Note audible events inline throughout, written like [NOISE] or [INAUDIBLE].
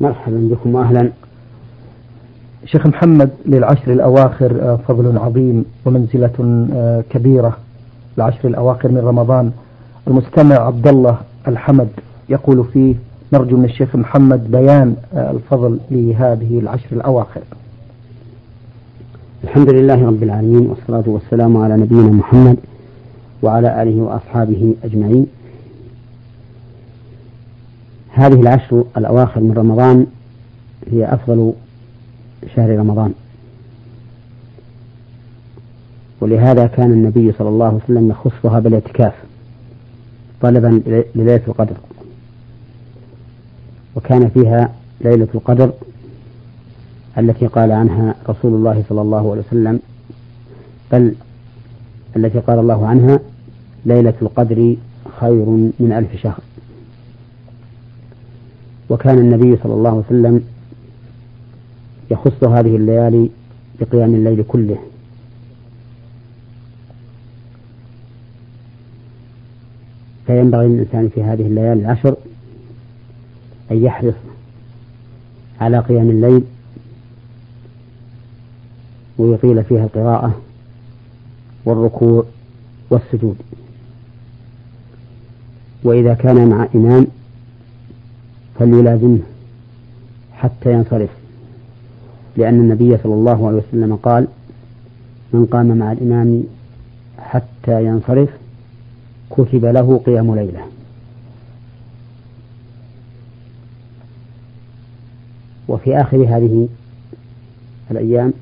مرحبا بكم وأهلا. شيخ محمد للعشر الأواخر آه، فضل عظيم ومنزلة آه، كبيرة. العشر الأواخر من رمضان. المستمع عبد الله الحمد يقول فيه نرجو من الشيخ محمد بيان آه، الفضل لهذه العشر الأواخر. الحمد لله رب العالمين والصلاة والسلام على نبينا محمد وعلى آله وأصحابه أجمعين. هذه العشر الأواخر من رمضان هي أفضل شهر رمضان. ولهذا كان النبي صلى الله عليه وسلم يخصها بالاعتكاف طلبا لليلة القدر. وكان فيها ليلة القدر التي قال عنها رسول الله صلى الله عليه وسلم بل التي قال الله عنها ليلة القدر خير من ألف شهر. وكان النبي صلى الله عليه وسلم يخص هذه الليالي بقيام الليل كله. فينبغي للإنسان في هذه الليالي العشر أن يحرص على قيام الليل ويطيل فيها القراءة والركوع والسجود. وإذا كان مع إمام فليلازمه حتى ينصرف. لأن النبي صلى الله عليه وسلم قال من قام مع الإمام حتى ينصرف كتب له قيام ليلة. وفي آخر هذه الأيام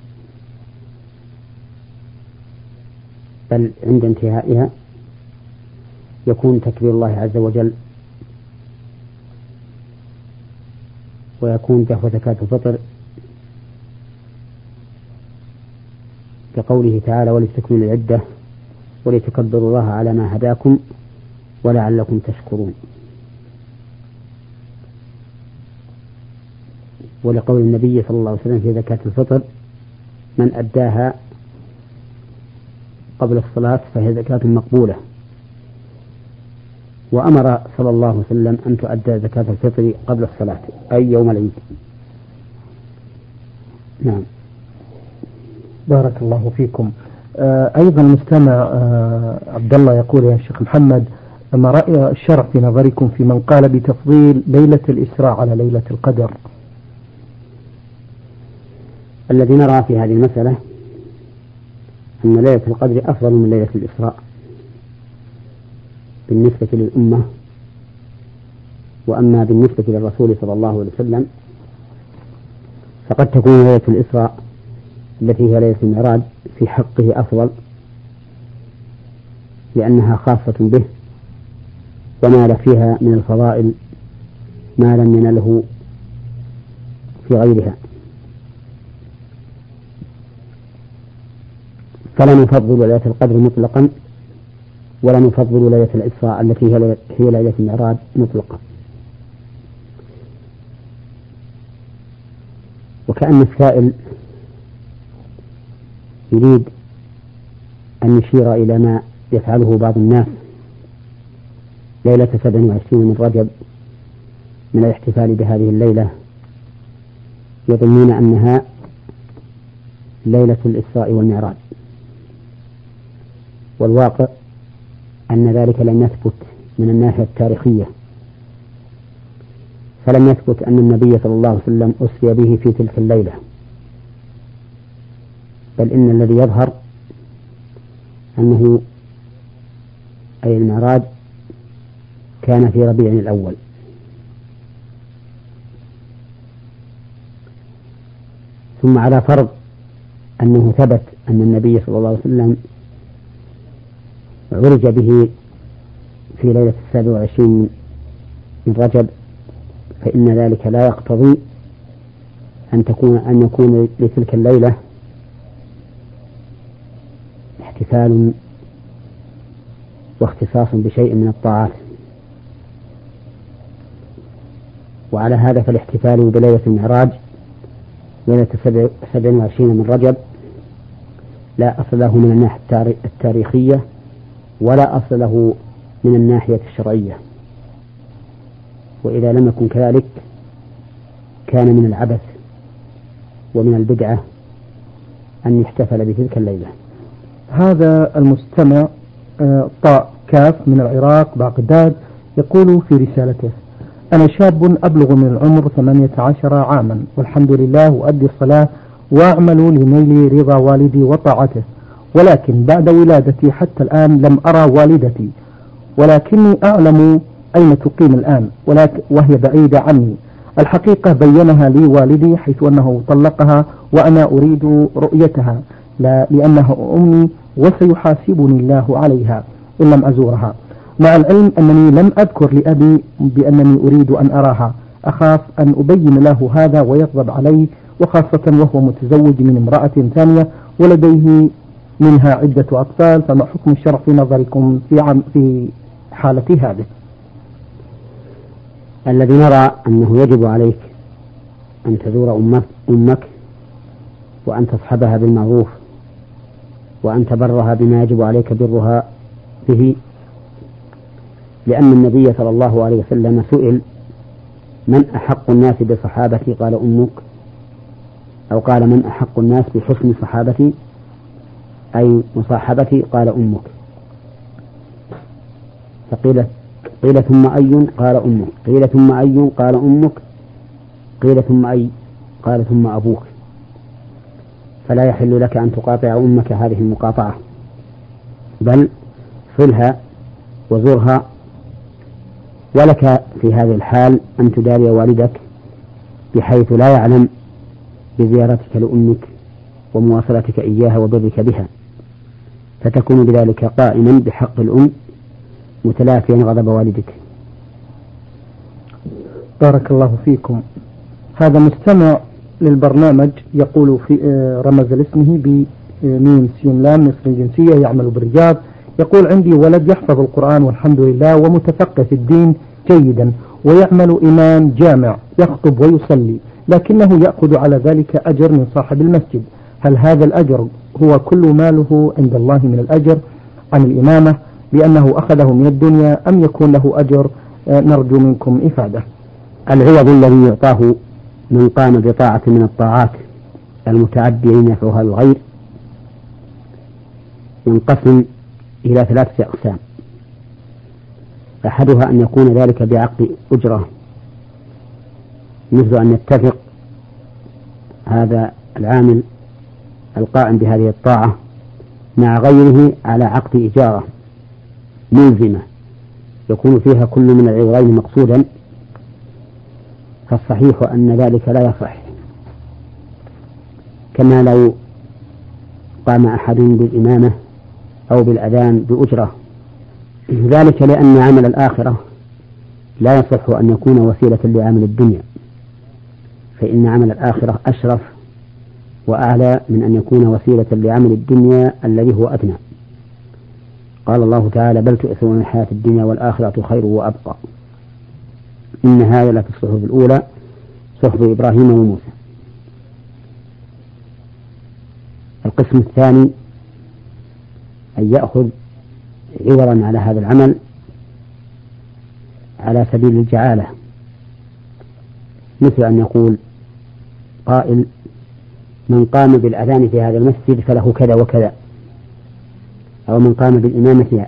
بل عند انتهائها يكون تكبير الله عز وجل ويكون دفع زكاة الفطر كقوله تعالى ولتكملوا العدة ولتكبروا الله على ما هداكم ولعلكم تشكرون. ولقول النبي صلى الله عليه وسلم في زكاة الفطر من أداها قبل الصلاة فهي زكاة مقبولة. وأمر صلى الله عليه وسلم أن تؤدى زكاة الفطر قبل الصلاة أي يوم العيد. نعم. بارك الله فيكم. آه أيضا مستمع آه عبد الله يقول يا شيخ محمد ما رأي الشرع في نظركم في من قال بتفضيل ليلة الإسراء على ليلة القدر؟ الذي نرى في هذه المسألة أن ليلة القدر أفضل من ليلة الإسراء. بالنسبة للأمة وأما بالنسبة للرسول صلى الله عليه وسلم فقد تكون ليلة الإسراء التي هي ليلة المعراج في حقه أفضل لأنها خاصة به ونال فيها من الفضائل ما لم ينله في غيرها. فلا نفضل ليلة القدر مطلقا ولا نفضل ليلة الإسراء التي هي ليلة المعراج مطلقا وكأن السائل يريد أن يشير إلى ما يفعله بعض الناس. ليلة سبع وعشرين من رجب من الاحتفال بهذه الليلة. يظنون أنها ليلة الإسراء والمعراج. والواقع أن ذلك لم يثبت من الناحية التاريخية. فلم يثبت أن النبي صلى الله عليه وسلم أسري به في تلك الليلة. بل إن الذي يظهر أنه أي المعراج كان في ربيع الأول. ثم على فرض أنه ثبت أن النبي صلى الله عليه وسلم عرج به في ليلة السابع والعشرين من رجب فإن ذلك لا يقتضي أن تكون أن يكون لتلك الليلة احتفال واختصاص بشيء من الطاعات. وعلى هذا فالاحتفال بليلة المعراج ليلة سبع وعشرين من رجب لا أصل له من الناحية التاريخية ولا أصل له من الناحية الشرعية. وإذا لم يكن كذلك كان من العبث ومن البدعة أن يحتفل بتلك الليلة. هذا المستمع آه، طاء كاف من العراق بغداد يقول في رسالته أنا شاب أبلغ من العمر 18 عاما والحمد لله أؤدي الصلاة وأعمل لنيل رضا والدي وطاعته. ولكن بعد ولادتي حتى الآن لم أرى والدتي. ولكني أعلم أين تقيم الآن ولكن وهي بعيدة عني. الحقيقة بينها لي والدي حيث أنه طلقها وأنا أريد رؤيتها لا لأنها أمي وسيحاسبني الله عليها إن لم أزورها. مع العلم أنني لم أذكر لأبي بأنني أريد أن أراها. أخاف أن أبين له هذا ويغضب علي وخاصة وهو متزوج من امرأة ثانية ولديه منها عدة أطفال فما حكم الشرع في نظركم في عم في حالة هذه؟ الذي نرى أنه يجب عليك أن تزور أمك, أمك وأن تصحبها بالمعروف وأن تبرها بما يجب عليك برها به لأن النبي صلى الله عليه وسلم سئل من أحق الناس بصحابتي؟ قال أمك. أو قال من أحق الناس بحسن صحابتي؟ أي مصاحبتي قال أمك. فقيل قيل ثم أي قال أمك. قيل ثم أي قال أمك. قيل ثم أي قال ثم أبوك. فلا يحل لك أن تقاطع أمك هذه المقاطعة. بل صلها وزرها. ولك في هذه الحال أن تداري والدك بحيث لا يعلم بزيارتك لأمك ومواصلتك إياها وبرك بها. فتكون بذلك قائما بحق الأم متلافيا غضب والدك. بارك الله فيكم. هذا مستمع للبرنامج يقول في آه، رمز لاسمه بميم سين لام مصر الجنسية يعمل بالرياض يقول عندي ولد يحفظ القرآن والحمد لله ومتفقه في الدين جيدا ويعمل إمام جامع يخطب ويصلي لكنه يأخذ على ذلك أجر من صاحب المسجد. هل هذا الأجر هو كل ماله عند الله من الأجر عن الإمامة لأنه أخذه من الدنيا أم يكون له أجر آه، نرجو منكم إفادة. العوض الذي يعطاه من قام بطاعة من الطاعات المتعدية نفعها للغير ينقسم إلى ثلاثة أقسام. أحدها أن يكون ذلك بعقد أجرة. مثل أن يتفق هذا العامل القائم بهذه الطاعة مع غيره على عقد إجارة ملزمة يكون فيها كل من العوضين مقصودا فالصحيح أن ذلك لا يصح. كما لو قام أحد بالإمامة أو بالأذان بأجرة. ذلك لأن عمل الآخرة لا يصح أن يكون وسيلة لعمل الدنيا فإن عمل الآخرة أشرف وأعلى من أن يكون وسيلة لعمل الدنيا الذي هو أدنى. قال الله تعالى بل تؤثرون الحياة الدنيا والآخرة خير وأبقى. إن هذا لفي الصحف الأولى صحف إبراهيم وموسى. القسم الثاني أن يأخذ عوضا على هذا العمل على سبيل الجعالة. مثل أن يقول قائل من قام بالأذان في هذا المسجد فله كذا وكذا. أو من قام بالإمامة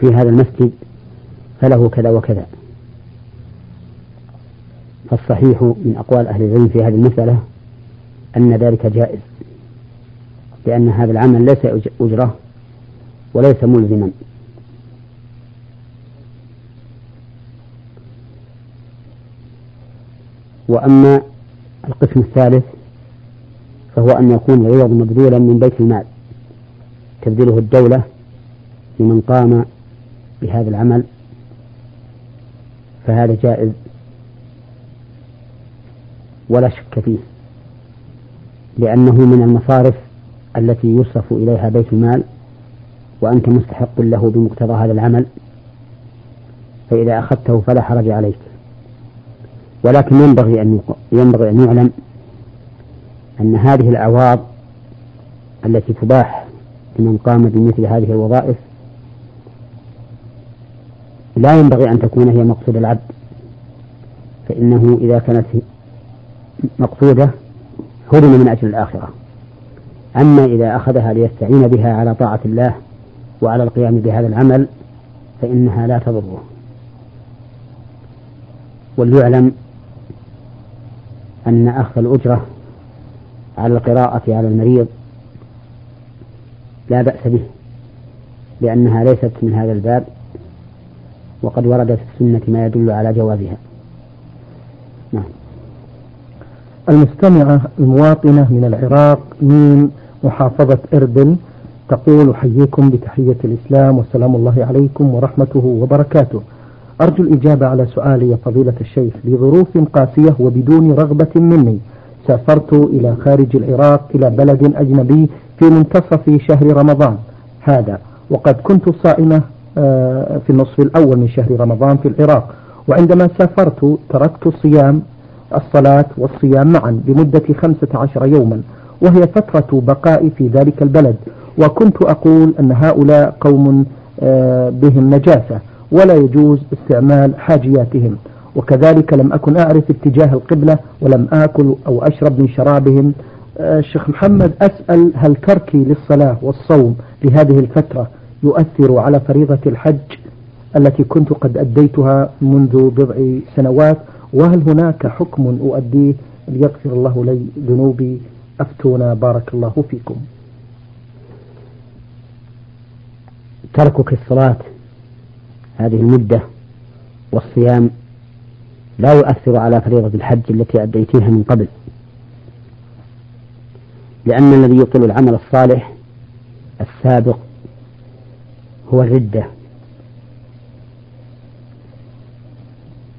في هذا المسجد فله كذا وكذا. فالصحيح من أقوال أهل العلم في هذه المسألة أن ذلك جائز لأن هذا العمل ليس أجرة وليس ملزما. وأما القسم الثالث فهو أن يكون العوض مبذولا من بيت المال. تبذله الدولة لمن قام بهذا العمل فهذا جائز ولا شك فيه لأنه من المصارف التي يصرف إليها بيت المال وأنت مستحق له بمقتضى هذا العمل فإذا أخذته فلا حرج عليك. ولكن ينبغي أن ينبغي أن يعلم أن هذه الأعواض التي تباح لمن قام بمثل هذه الوظائف لا ينبغي أن تكون هي مقصود العبد فإنه إذا كانت مقصودة هدم من أجل الآخرة. أما إذا أخذها ليستعين بها على طاعة الله وعلى القيام بهذا العمل فإنها لا تضره. وليعلم أن أخذ الأجرة على القراءة على المريض لا بأس به لأنها ليست من هذا الباب وقد ورد في السنة ما يدل على جوازها. نعم. المستمعة المواطنة من العراق من محافظة إربل تقول أحييكم بتحية الإسلام وسلام الله عليكم ورحمته وبركاته. أرجو الإجابة على سؤالي يا فضيلة الشيخ. لظروف قاسية وبدون رغبة مني سافرت إلى خارج العراق إلى بلد أجنبي في منتصف شهر رمضان هذا وقد كنت صائمة آه، في النصف الأول من شهر رمضان في العراق وعندما سافرت تركت الصيام الصلاة والصيام معا لمدة خمسة عشر يوما وهي فترة بقائي في ذلك البلد وكنت أقول أن هؤلاء قوم آه، بهم نجاسة. ولا يجوز استعمال حاجياتهم. وكذلك لم أكن أعرف اتجاه القبلة ولم آكل أو أشرب من شرابهم. آه، الشيخ محمد أسأل هل تركي للصلاة والصوم لهذه الفترة يؤثر على فريضة الحج التي كنت قد أديتها منذ بضع سنوات؟ وهل هناك حكم أؤديه؟ ليغفر الله لي ذنوبي. أفتونا. بارك الله فيكم. تركك الصلاة. هذه المدة والصيام لا يؤثر على فريضة الحج التي أديتيها من قبل. لأن الذي يبطل العمل الصالح السابق هو الردة.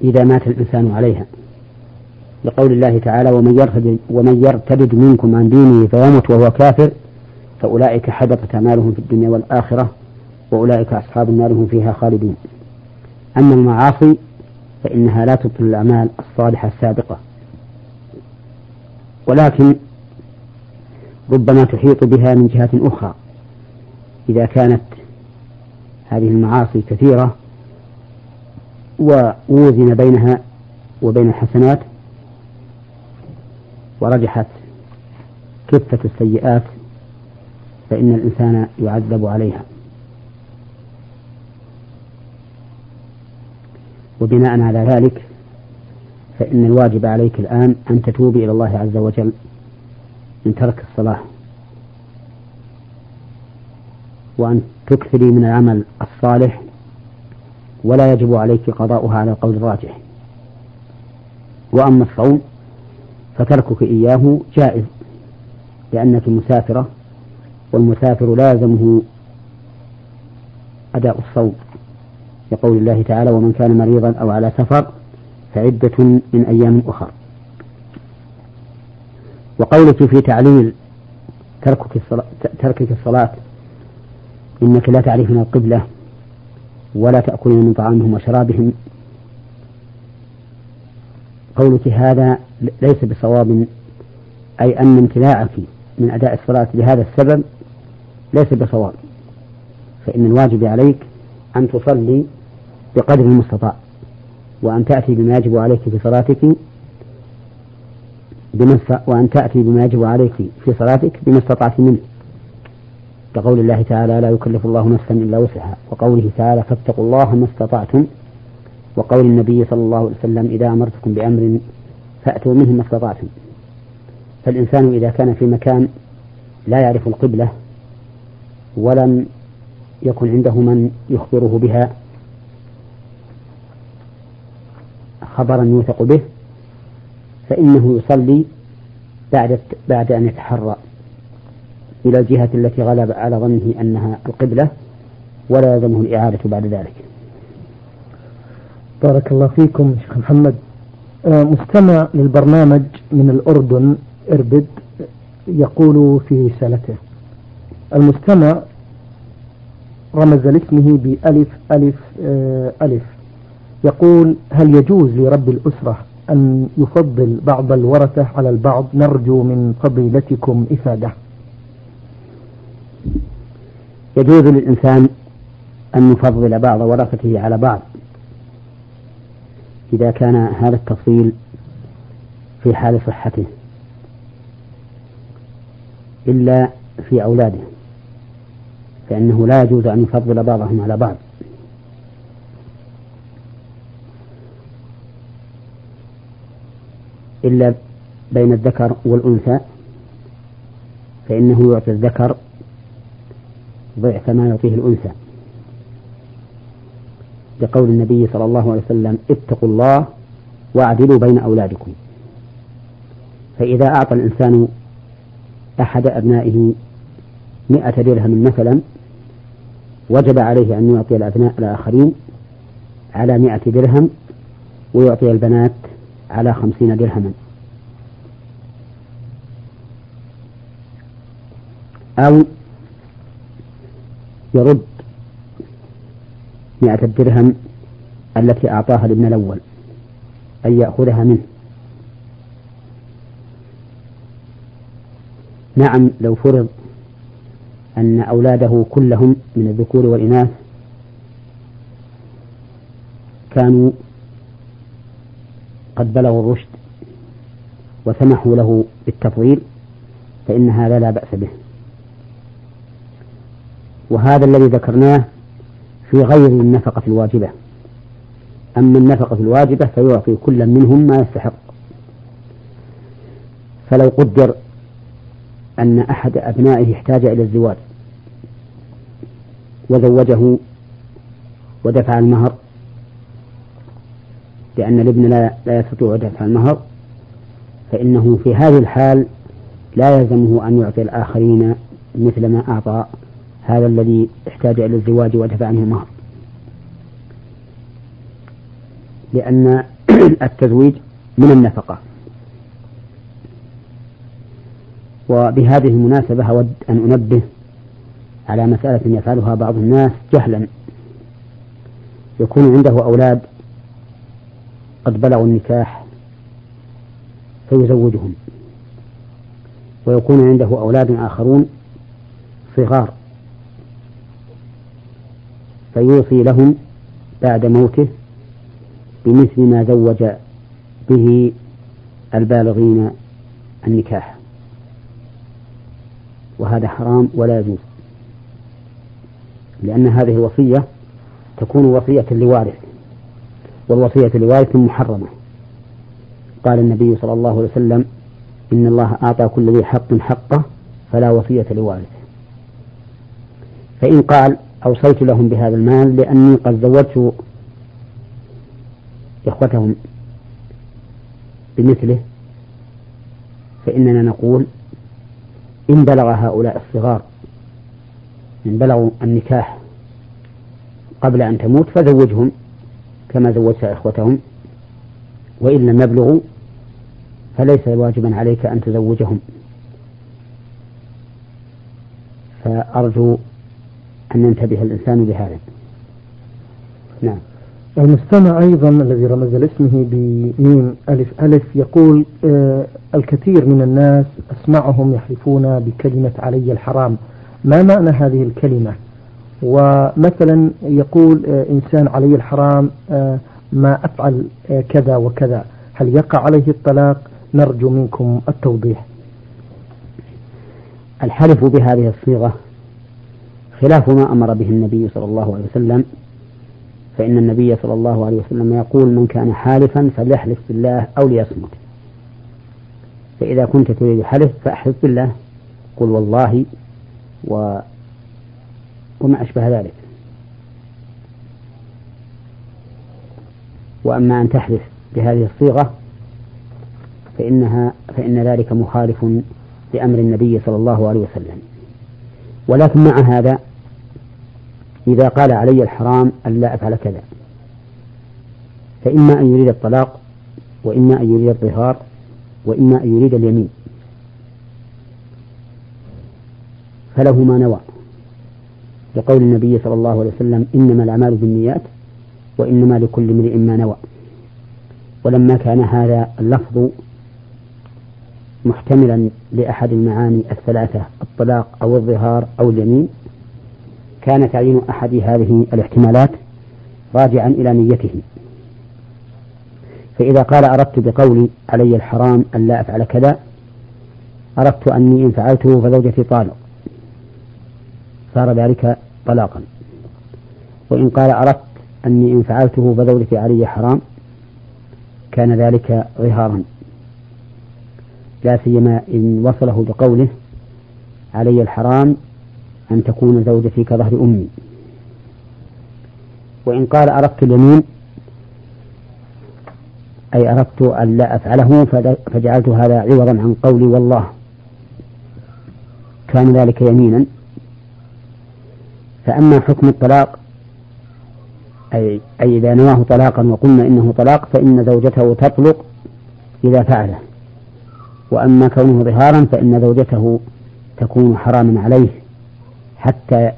إذا مات الإنسان عليها. لقول الله تعالى ومن يرتد ومن يرتد منكم عن دينه فيمت وهو كافر فأولئك حبطت أعمالهم في الدنيا والآخرة وأولئك أصحاب النار هم فيها خالدون. أما المعاصي فإنها لا تبطل الأعمال الصالحة السابقة. ولكن ربما تحيط بها من جهة أخرى. إذا كانت هذه المعاصي كثيرة ووزن بينها وبين الحسنات ورجحت كفة السيئات فإن الإنسان يعذب عليها. وبناء على ذلك فإن الواجب عليك الآن أن تتوبي إلى الله عز وجل من ترك الصلاة. وأن تكثري من العمل الصالح ولا يجب عليك قضاؤها على القول الراجح. وأما الصوم فتركك إياه جائز لأنك مسافرة والمسافر لازمه أداء الصوم. لقول الله تعالى ومن كان مريضا أو على سفر فعدة من أيام أخر. وقولك في تعليل تركك الصلاة, تركك الصلاة إنك لا تعرفين القبلة ولا تأكلين من طعامهم وشرابهم. قولك هذا ليس بصواب أي أن امتناعك من أداء الصلاة لهذا السبب ليس بصواب. فإن الواجب عليك أن تصلي بقدر المستطاع. وأن تأتي بما يجب عليك في صلاتك وأن تأتي بما يجب عليك في صلاتك بما استطعت منه. كقول الله تعالى لا يكلف الله نفسا إلا وسعها. وقوله تعالى فاتقوا الله ما استطعتم. وقول النبي صلى الله عليه وسلم إذا أمرتكم بأمر فأتوا منه ما استطعتم. فالإنسان إذا كان في مكان لا يعرف القبلة ولم يكن عنده من يخبره بها خبرا يوثق به فإنه يصلي بعد بعد أن يتحرى. إلى الجهة التي غلب على ظنه أنها القبلة ولا يلزمه الإعادة بعد ذلك. بارك الله فيكم شيخ محمد. آه، مستمع للبرنامج من الأردن إربد يقول في رسالته. المستمع رمز لاسمه بألف ألف آه، ألف. يقول هل يجوز لرب الأسرة أن يفضل بعض الورثة على البعض؟ نرجو من فضيلتكم إفادة. يجوز للإنسان أن يفضل بعض ورثته على بعض. إذا كان هذا التفصيل في حال صحته إلا في أولاده فإنه لا يجوز أن يفضل بعضهم على بعض. إلا بين الذكر والأنثى فإنه يعطي الذكر ضعف ما يعطيه الأنثى. لقول النبي صلى الله عليه وسلم اتقوا الله واعدلوا بين أولادكم. فإذا أعطى الإنسان أحد أبنائه مئة درهم مثلا وجب عليه أن يعطي الأبناء الآخرين على مئة درهم ويعطي البنات على خمسين درهما. أو يرد مئة الدرهم التي أعطاها الابن الأول أن يأخذها منه. نعم لو فرض أن أولاده كلهم من الذكور والإناث كانوا قد بلغوا الرشد وسمحوا له بالتفضيل فإن هذا لا بأس به. وهذا الذي ذكرناه في غير النفقة الواجبة. أما النفقة الواجبة فيعطي كل منهم ما يستحق. فلو قدر أن أحد أبنائه احتاج إلى الزواج وزوجه ودفع المهر لأن الابن لا, لا يستطيع دفع المهر فإنه في هذه الحال لا يلزمه أن يعطي الآخرين مثل ما أعطى هذا الذي احتاج إلى الزواج ودفع عنه المهر. لأن [CLEARS THROAT] التزويج من النفقة. وبهذه المناسبة أود أن أنبه على مسألة يفعلها بعض الناس جهلا. يكون عنده أولاد قد بلغوا النكاح فيزوجهم ويكون عنده أولاد آخرون صغار فيوصي لهم بعد موته بمثل ما زوج به البالغين النكاح. وهذا حرام ولا يجوز لأن هذه الوصية تكون وصية لوارث. والوصية لوارث محرمة. قال النبي صلى الله عليه وسلم إن الله أعطى كل ذي حق حقه فلا وصية لوارث فإن قال أوصيت لهم بهذا المال لأني قد زوجت إخوتهم بمثله فإننا نقول إن بلغ هؤلاء الصغار إن بلغوا النكاح قبل أن تموت فزوجهم. كما زوجت إخوتهم. وإن لم يبلغوا فليس واجبا عليك أن تزوجهم. فأرجو أن ينتبه الإنسان بهذا نعم. المستمع أيضا الذي رمز لاسمه بميم ألف ألف يقول آه الكثير من الناس أسمعهم يحلفون بكلمة علي الحرام. ما معنى هذه الكلمة؟ ومثلا يقول آه إنسان علي الحرام آه ما أفعل آه كذا وكذا هل يقع عليه الطلاق؟ نرجو منكم التوضيح. الحلف بهذه الصيغة خلاف ما أمر به النبي صلى الله عليه وسلم فإن النبي صلى الله عليه وسلم يقول من كان حالفا فليحلف بالله أو ليصمت. فإذا كنت تريد حلف فأحلف بالله قل والله و وما أشبه ذلك. وأما أن تحلف بهذه الصيغة فإنها فإن ذلك مخالف لأمر النبي صلى الله عليه وسلم. ولكن مع هذا إذا قال علي الحرام أن لا أفعل كذا. فإما أن يريد الطلاق وإما أن يريد الظهار وإما أن يريد اليمين. فله ما نوى. لقول النبي صلى الله عليه وسلم إنما الأعمال بالنيات وإنما لكل امرئ ما نوى. ولما كان هذا اللفظ محتملا لأحد المعاني الثلاثة الطلاق أو الظهار أو اليمين كان تعيين أحد هذه الاحتمالات راجعا إلى نيته. فإذا قال أردت بقولي علي الحرام أن لا أفعل كذا أردت أني إن فعلته فزوجتي طالق. صار ذلك طلاقا. وإن قال أردت أني إن فعلته فزوجتي علي حرام كان ذلك ظهارا. لا سيما إن وصله بقوله علي الحرام أن تكون زوجتي كظهر أمي. وإن قال أردت اليمين أي أردت أن لا أفعله فجعلت هذا عوضا عن قولي والله كان ذلك يمينا. فأما حكم الطلاق أي, أي إذا نواه طلاقا وقلنا إنه طلاق فإن زوجته تطلق إذا فعله. وأما كونه ظهارا فإن زوجته تكون حراما عليه حتى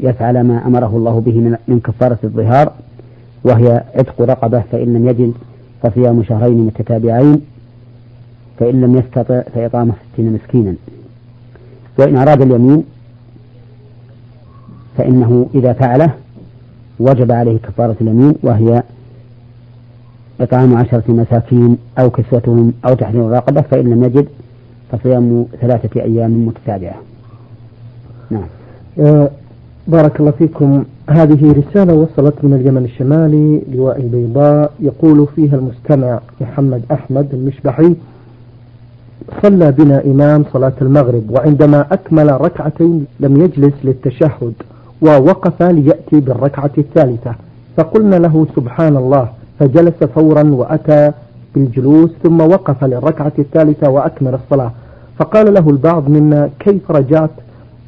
يفعل ما أمره الله به من كفارة الظهار وهي عتق رقبة فإن لم يجد فصيام شهرين متتابعين فإن لم يستطع فإطعام ستين مسكينا. وإن أراد اليمين فإنه إذا فعله وجب عليه كفارة اليمين وهي إطعام عشرة مساكين أو كسوتهم أو تحرير الرقبة فإن لم يجد فصيام ثلاثة أيام متتابعة. نعم. أه بارك الله فيكم. هذه رسالة وصلت من اليمن الشمالي لواء البيضاء يقول فيها المستمع محمد أحمد المشبحي صلى بنا إمام صلاة المغرب وعندما أكمل ركعتين لم يجلس للتشهد. ووقف ليأتي بالركعة الثالثة. فقلنا له سبحان الله فجلس فورا وأتى بالجلوس ثم وقف للركعة الثالثة وأكمل الصلاة. فقال له البعض منا كيف رجعت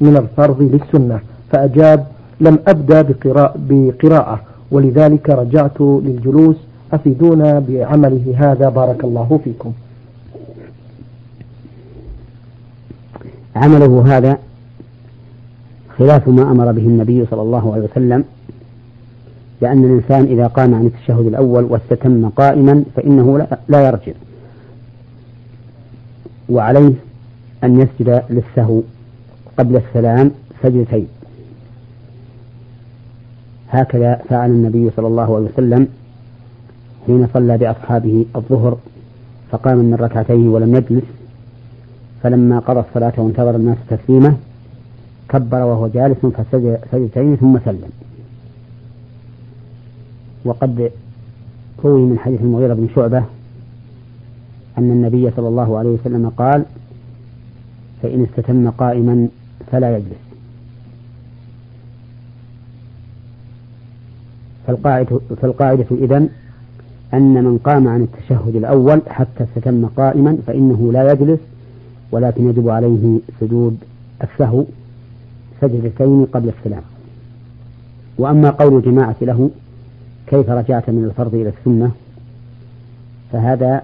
من الفرض للسنة؟ فأجاب لم أبدأ بقراءة, بقراءة. ولذلك رجعت للجلوس أفيدونا بعمله هذا بارك الله فيكم. عمله هذا خلاف ما أمر به النبي صلى الله عليه وسلم لأن الإنسان إذا قام عن التشهد الأول واستتم قائما فإنه لا يرجع. وعليه أن يسجد للسهو قبل السلام سجدتين. هكذا فعل النبي صلى الله عليه وسلم حين صلى بأصحابه الظهر فقام من ركعتيه ولم يجلس. فلما قضى الصلاة وانتظر الناس تسليمه كبر وهو جالس فسجد سجدتين ثم سلم. وقد روي من حديث المغيرة بن شعبة أن النبي صلى الله عليه وسلم قال فإن استتم قائما فلا يجلس. فالقاعدة, فالقاعدة إذن أن من قام عن التشهد الأول حتى استتم قائما فإنه لا يجلس ولكن يجب عليه سجود السهو سجدتين قبل السلام. وأما قول الجماعة له كيف رجعت من الفرض إلى السنة فهذا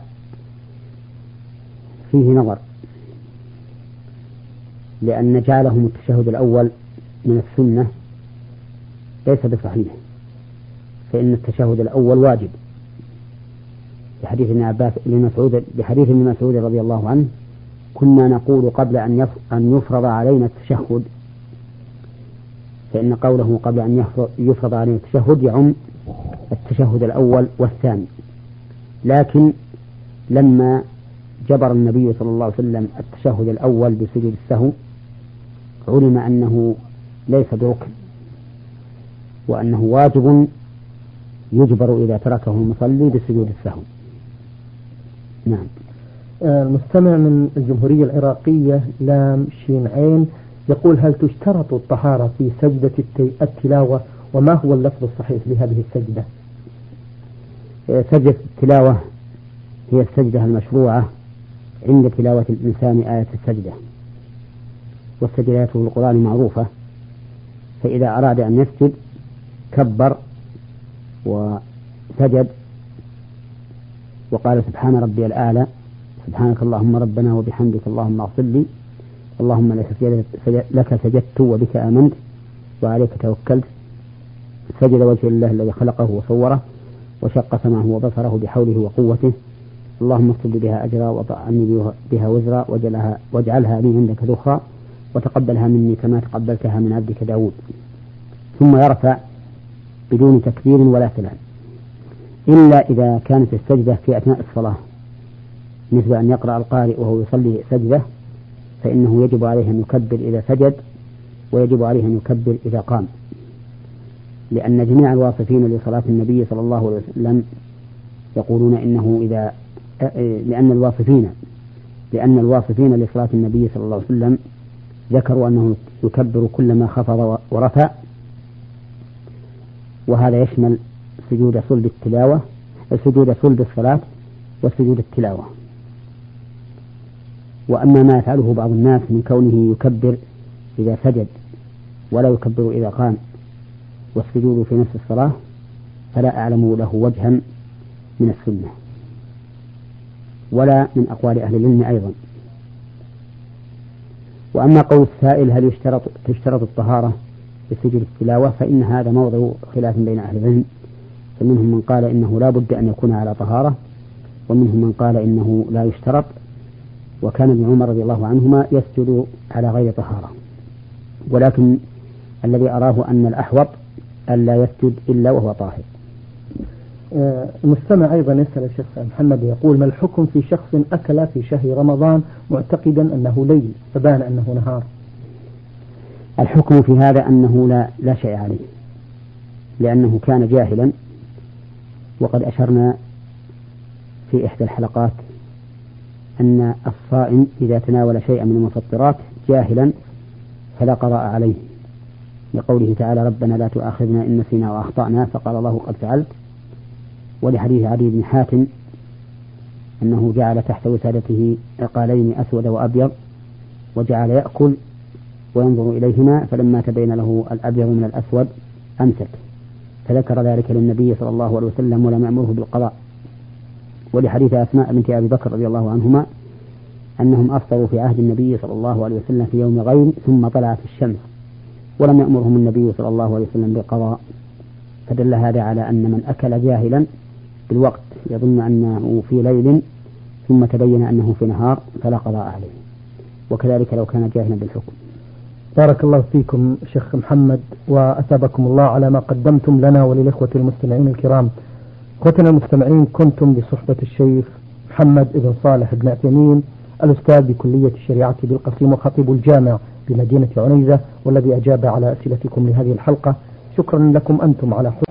فيه نظر لأن جعلهم التشهد الأول من السنة ليس بصحيح فإن التشهد الأول واجب. بحديث ابن عباس مسعود بحديث ابن مسعود رضي الله عنه كنا نقول قبل أن أن يفرض علينا التشهد فإن قوله قبل أن يفرض علينا التشهد يعم التشهد الأول والثاني. لكن لما جبر النبي صلى الله عليه وسلم التشهد الأول بسجود السهو علم أنه ليس بركن وأنه واجب يجبر إذا تركه المصلي بسجود السهو. نعم. آه، المستمع من الجمهورية العراقية لام شين عين يقول هل تشترط الطهارة في سجدة التلاوة؟ وما هو اللفظ الصحيح لهذه السجدة؟ آه، سجدة التلاوة هي السجدة المشروعة عند تلاوة الإنسان آية السجدة. والسجدات في القرآن معروفة. فإذا أراد أن يسجد كبر وسجد. وقال سبحان ربي الأعلى سبحانك اللهم ربنا وبحمدك اللهم اغفر لي. اللهم لك سجدت وبك آمنت وعليك توكلت. سجد وجه الله الذي خلقه وصوره وشق سمعه وبصره بحوله وقوته. اللهم اكتب بها أجرا وضع عني بها وزرا واجعلها, واجعلها لي عندك ذخرا وتقبلها مني كما تقبلتها من عبدك داود. ثم يرفع بدون تكبير ولا سلام إلا إذا كانت السجدة في أثناء الصلاة. مثل أن يقرأ القارئ وهو يصلي سجدة فإنه يجب عليه أن يكبر إذا سجد ويجب عليه أن يكبر إذا قام. لأن جميع الواصفين لصلاة النبي صلى الله عليه وسلم يقولون إنه إذا لأن الواصفين لأن الواصفين لصلاة النبي صلى الله عليه وسلم ذكروا أنه يكبر كلما خفض ورفع وهذا يشمل سجود صلب التلاوة سجود صلب الصلاة وسجود التلاوة. وأما ما يفعله بعض الناس من كونه يكبر إذا سجد ولا يكبر إذا قام والسجود في نفس الصلاة فلا أعلم له وجها من السنة ولا من أقوال أهل العلم أيضا. وأما قول السائل هل يشترط تشترط الطهارة لسجود التلاوة فإن هذا موضع خلاف بين أهل العلم فمنهم من قال إنه لا بد أن يكون على طهارة ومنهم من قال إنه لا يشترط وكان ابن عمر رضي الله عنهما يسجد على غير طهارة. ولكن الذي أراه أن الأحوط ألا يسجد إلا وهو طاهر. آه، المستمع أيضا يسأل الشيخ محمد يقول ما الحكم في شخص أكل في شهر رمضان معتقدا أنه ليل فبان أنه نهار؟ الحكم في هذا أنه لا, لا شيء عليه لأنه كان جاهلا وقد أشرنا في إحدى الحلقات أن الصائم إذا تناول شيئا من المفطرات جاهلا فلا قضاء عليه. لقوله تعالى ربنا لا تؤاخذنا إن نسينا وأخطأنا فقال الله قد فعلت ولحديث علي بن حاتم أنه جعل تحت وسادته عقالين أسود وأبيض وجعل يأكل وينظر إليهما فلما تبين له الأبيض من الأسود أمسك. فذكر ذلك للنبي صلى الله عليه وسلم ولم يأمره بالقضاء. ولحديث أسماء بنت أبي بكر رضي الله عنهما أنهم أفطروا في عهد النبي صلى الله عليه وسلم في يوم غيم ثم طلعت الشمس ولم يأمرهم النبي صلى الله عليه وسلم بالقضاء فدل هذا على أن من أكل جاهلا بالوقت يظن أنه في ليل ثم تبين أنه في نهار فلا قضاء عليه وكذلك لو كان جاهلا بالحكم. بارك الله فيكم شيخ محمد وأثابكم الله على ما قدمتم لنا وللإخوة المستمعين الكرام. إخوتنا المستمعين كنتم بصحبة الشيخ محمد بن صالح بن عثيمين الأستاذ بكلية الشريعة بالقصيم وخطيب الجامع بمدينة عنيزة والذي أجاب على أسئلتكم لهذه الحلقة. شكرا لكم أنتم على حسن